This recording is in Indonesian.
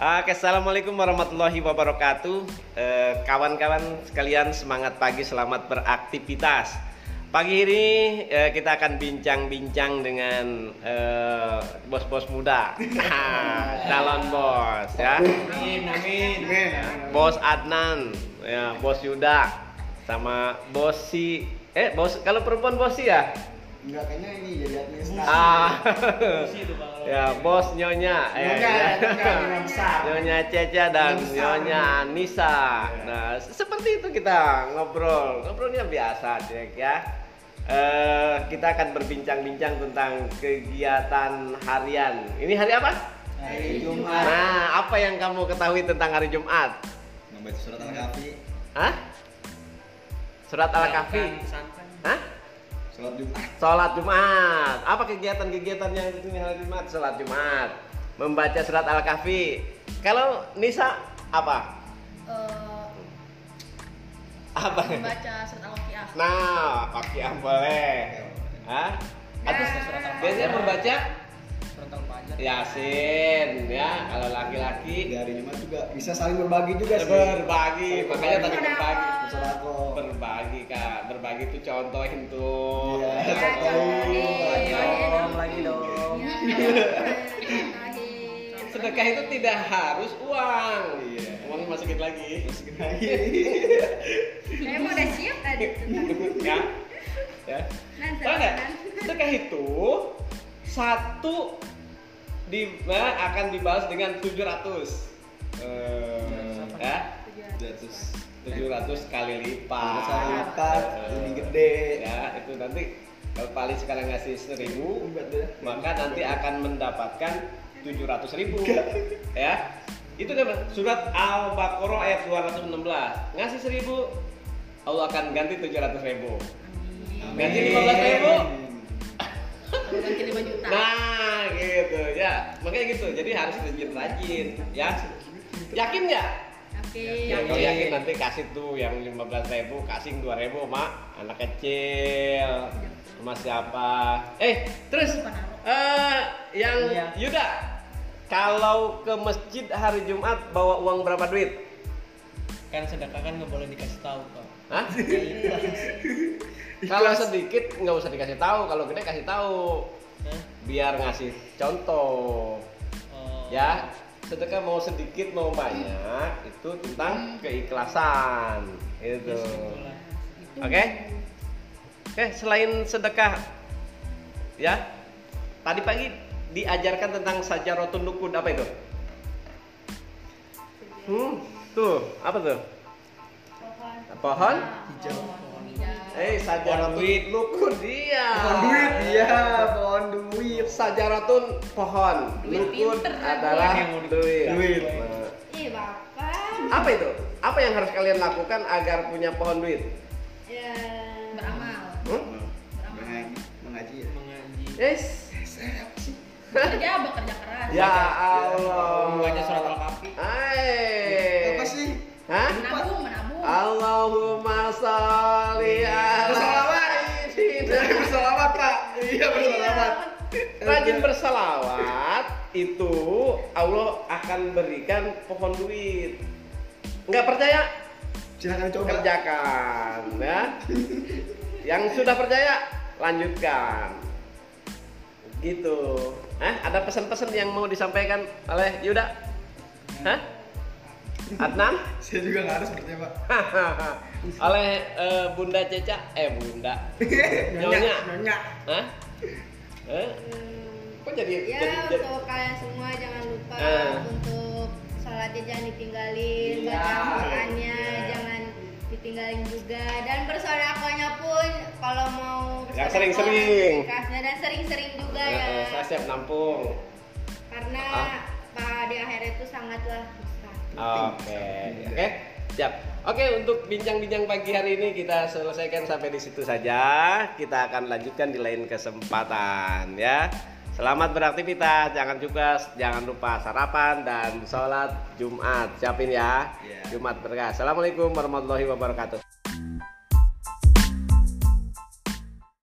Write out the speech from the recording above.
Oke, assalamualaikum warahmatullahi wabarakatuh. Eh, Kawan-kawan sekalian, semangat pagi, selamat beraktivitas. Pagi ini eh, kita akan bincang-bincang dengan eh, bos-bos muda, Nah, calon bos ya. Amin, amin. Bos Adnan, ya, bos Yuda, sama bos si, eh bos kalau perempuan bos si ya. Enggak kayaknya ini jadi administrasi. Ah, ya bos nyonya, eh, Nyonya, ya. nyonya, nyonya besar. Nyonya Ceca dan Nyonya. Nyonya Anissa. Nah, se- seperti itu kita ngobrol. Ngobrolnya biasa, Cek ya. Eh, kita akan berbincang-bincang tentang kegiatan harian. Ini hari apa? Hari Jumat. Nah, apa yang kamu ketahui tentang hari Jumat? membaca surat al-kahfi Hah? Surat Al-Kahfi. Sholat jumat Sholat Jumat. Apa kegiatan-kegiatan yang di hari Jumat? Sholat Jumat. Membaca surat Al-Kahfi. Kalau Nisa apa? Eh, Apa? membaca surat al-waqiah Nah, pakai boleh. Hah? Atau Nah. biasanya membaca Surat Al-Fajr. Yasin ya. Kalau laki-laki hari jumat juga bisa saling berbagi juga sih berbagi. Makanya tadi berbagi. Berbagi kak. Berbagi tuh contohin tuh. Iya. Ya, contohin. Lagi dong, lagi dong. Ya, Sedekah itu tidak harus uang. Iya. Uang masukin lagi. Masukin lagi saya mau udah siap tadi ya. Ya. Nan, Tahu nggak? Nan. Sedekah itu satu di nah, akan dibalas dengan 700 eh, ya? Terus 700 kali lipat. Kali lipat, Eh, lebih gede. ya itu nanti kalau Pali sekarang ngasih 1000 Hebat ya. maka nanti akan mendapatkan 700 ribu. Ya? Itu kan surat Al-Baqarah ayat 216 ngasih 1000 Allah akan ganti 700 ribu. Ganti 15 ribu. Ganti 5 juta Nah, gitu ya. Makanya gitu. Jadi harus rajin-rajin, ya. Yakin nggak? oke Ya, kalau yakin nanti kasih tuh yang 15.000 ribu, kasih 2 ribu mak anak kecil sama siapa. Eh, terus eh yang Iya. Yuda, kalau ke masjid hari Jumat bawa uang berapa duit? Kan sedekah kan nggak boleh dikasih tahu kok. Hah? Kalau sedikit nggak usah dikasih tahu, kalau gede kasih tahu. Hah? Biar ngasih contoh. Oh. ya sedekah mau sedikit mau banyak itu tentang keikhlasan itu betul lah. oke oke selain sedekah ya tadi pagi diajarkan tentang sajarotun nukud apa itu hmm tuh apa tuh pohon hijau eh sajarotun nukud dia Pohon duit, iya, pohon duit. sajaratun pohon Duit pinter, adalah Yang duit duit. Nah, ih bapak apa itu? Apa yang harus kalian lakukan agar punya pohon duit? ya beramal Hmm? Mengaji, mengaji ya. Mengaji. Yes. kerja bekerja keras Ya Allah. Membaca surat Allahumma sholli ala sayyidina. Bersolawat, Pak. Iya, bersolawat. Rajin bersalawat itu Allah akan berikan pohon duit. Nggak percaya? Silakan coba. kerjakan ya yang sudah percaya lanjutkan gitu eh ada pesan-pesan yang mau disampaikan oleh Yuda Hah? Adnan Saya juga nggak harus percaya, Pak. oleh eh, Bunda Ceca eh Bunda Nyonya Nyonya. Hah? Eh? kok jadi ya jadi, jadi untuk kalian semua jangan lupa Eh. untuk sholatnya jangan ditinggalin Iya. baca Qurannya Iya. jangan ditinggalin juga dan bersodakohnya pun kalau mau Yang bersodakoh, sering-sering. dan sering-sering juga Eh, ya saya siap nampung karena Ah. pada di akhir itu sangatlah Oke, oke, siap. Oke, untuk bincang-bincang pagi hari ini kita selesaikan sampai di situ saja. Kita akan lanjutkan di lain kesempatan ya. Selamat beraktivitas, jangan juga jangan lupa sarapan dan sholat Jumat. Siapin ya. Iya. Jumat berkah. Assalamualaikum warahmatullahi wabarakatuh.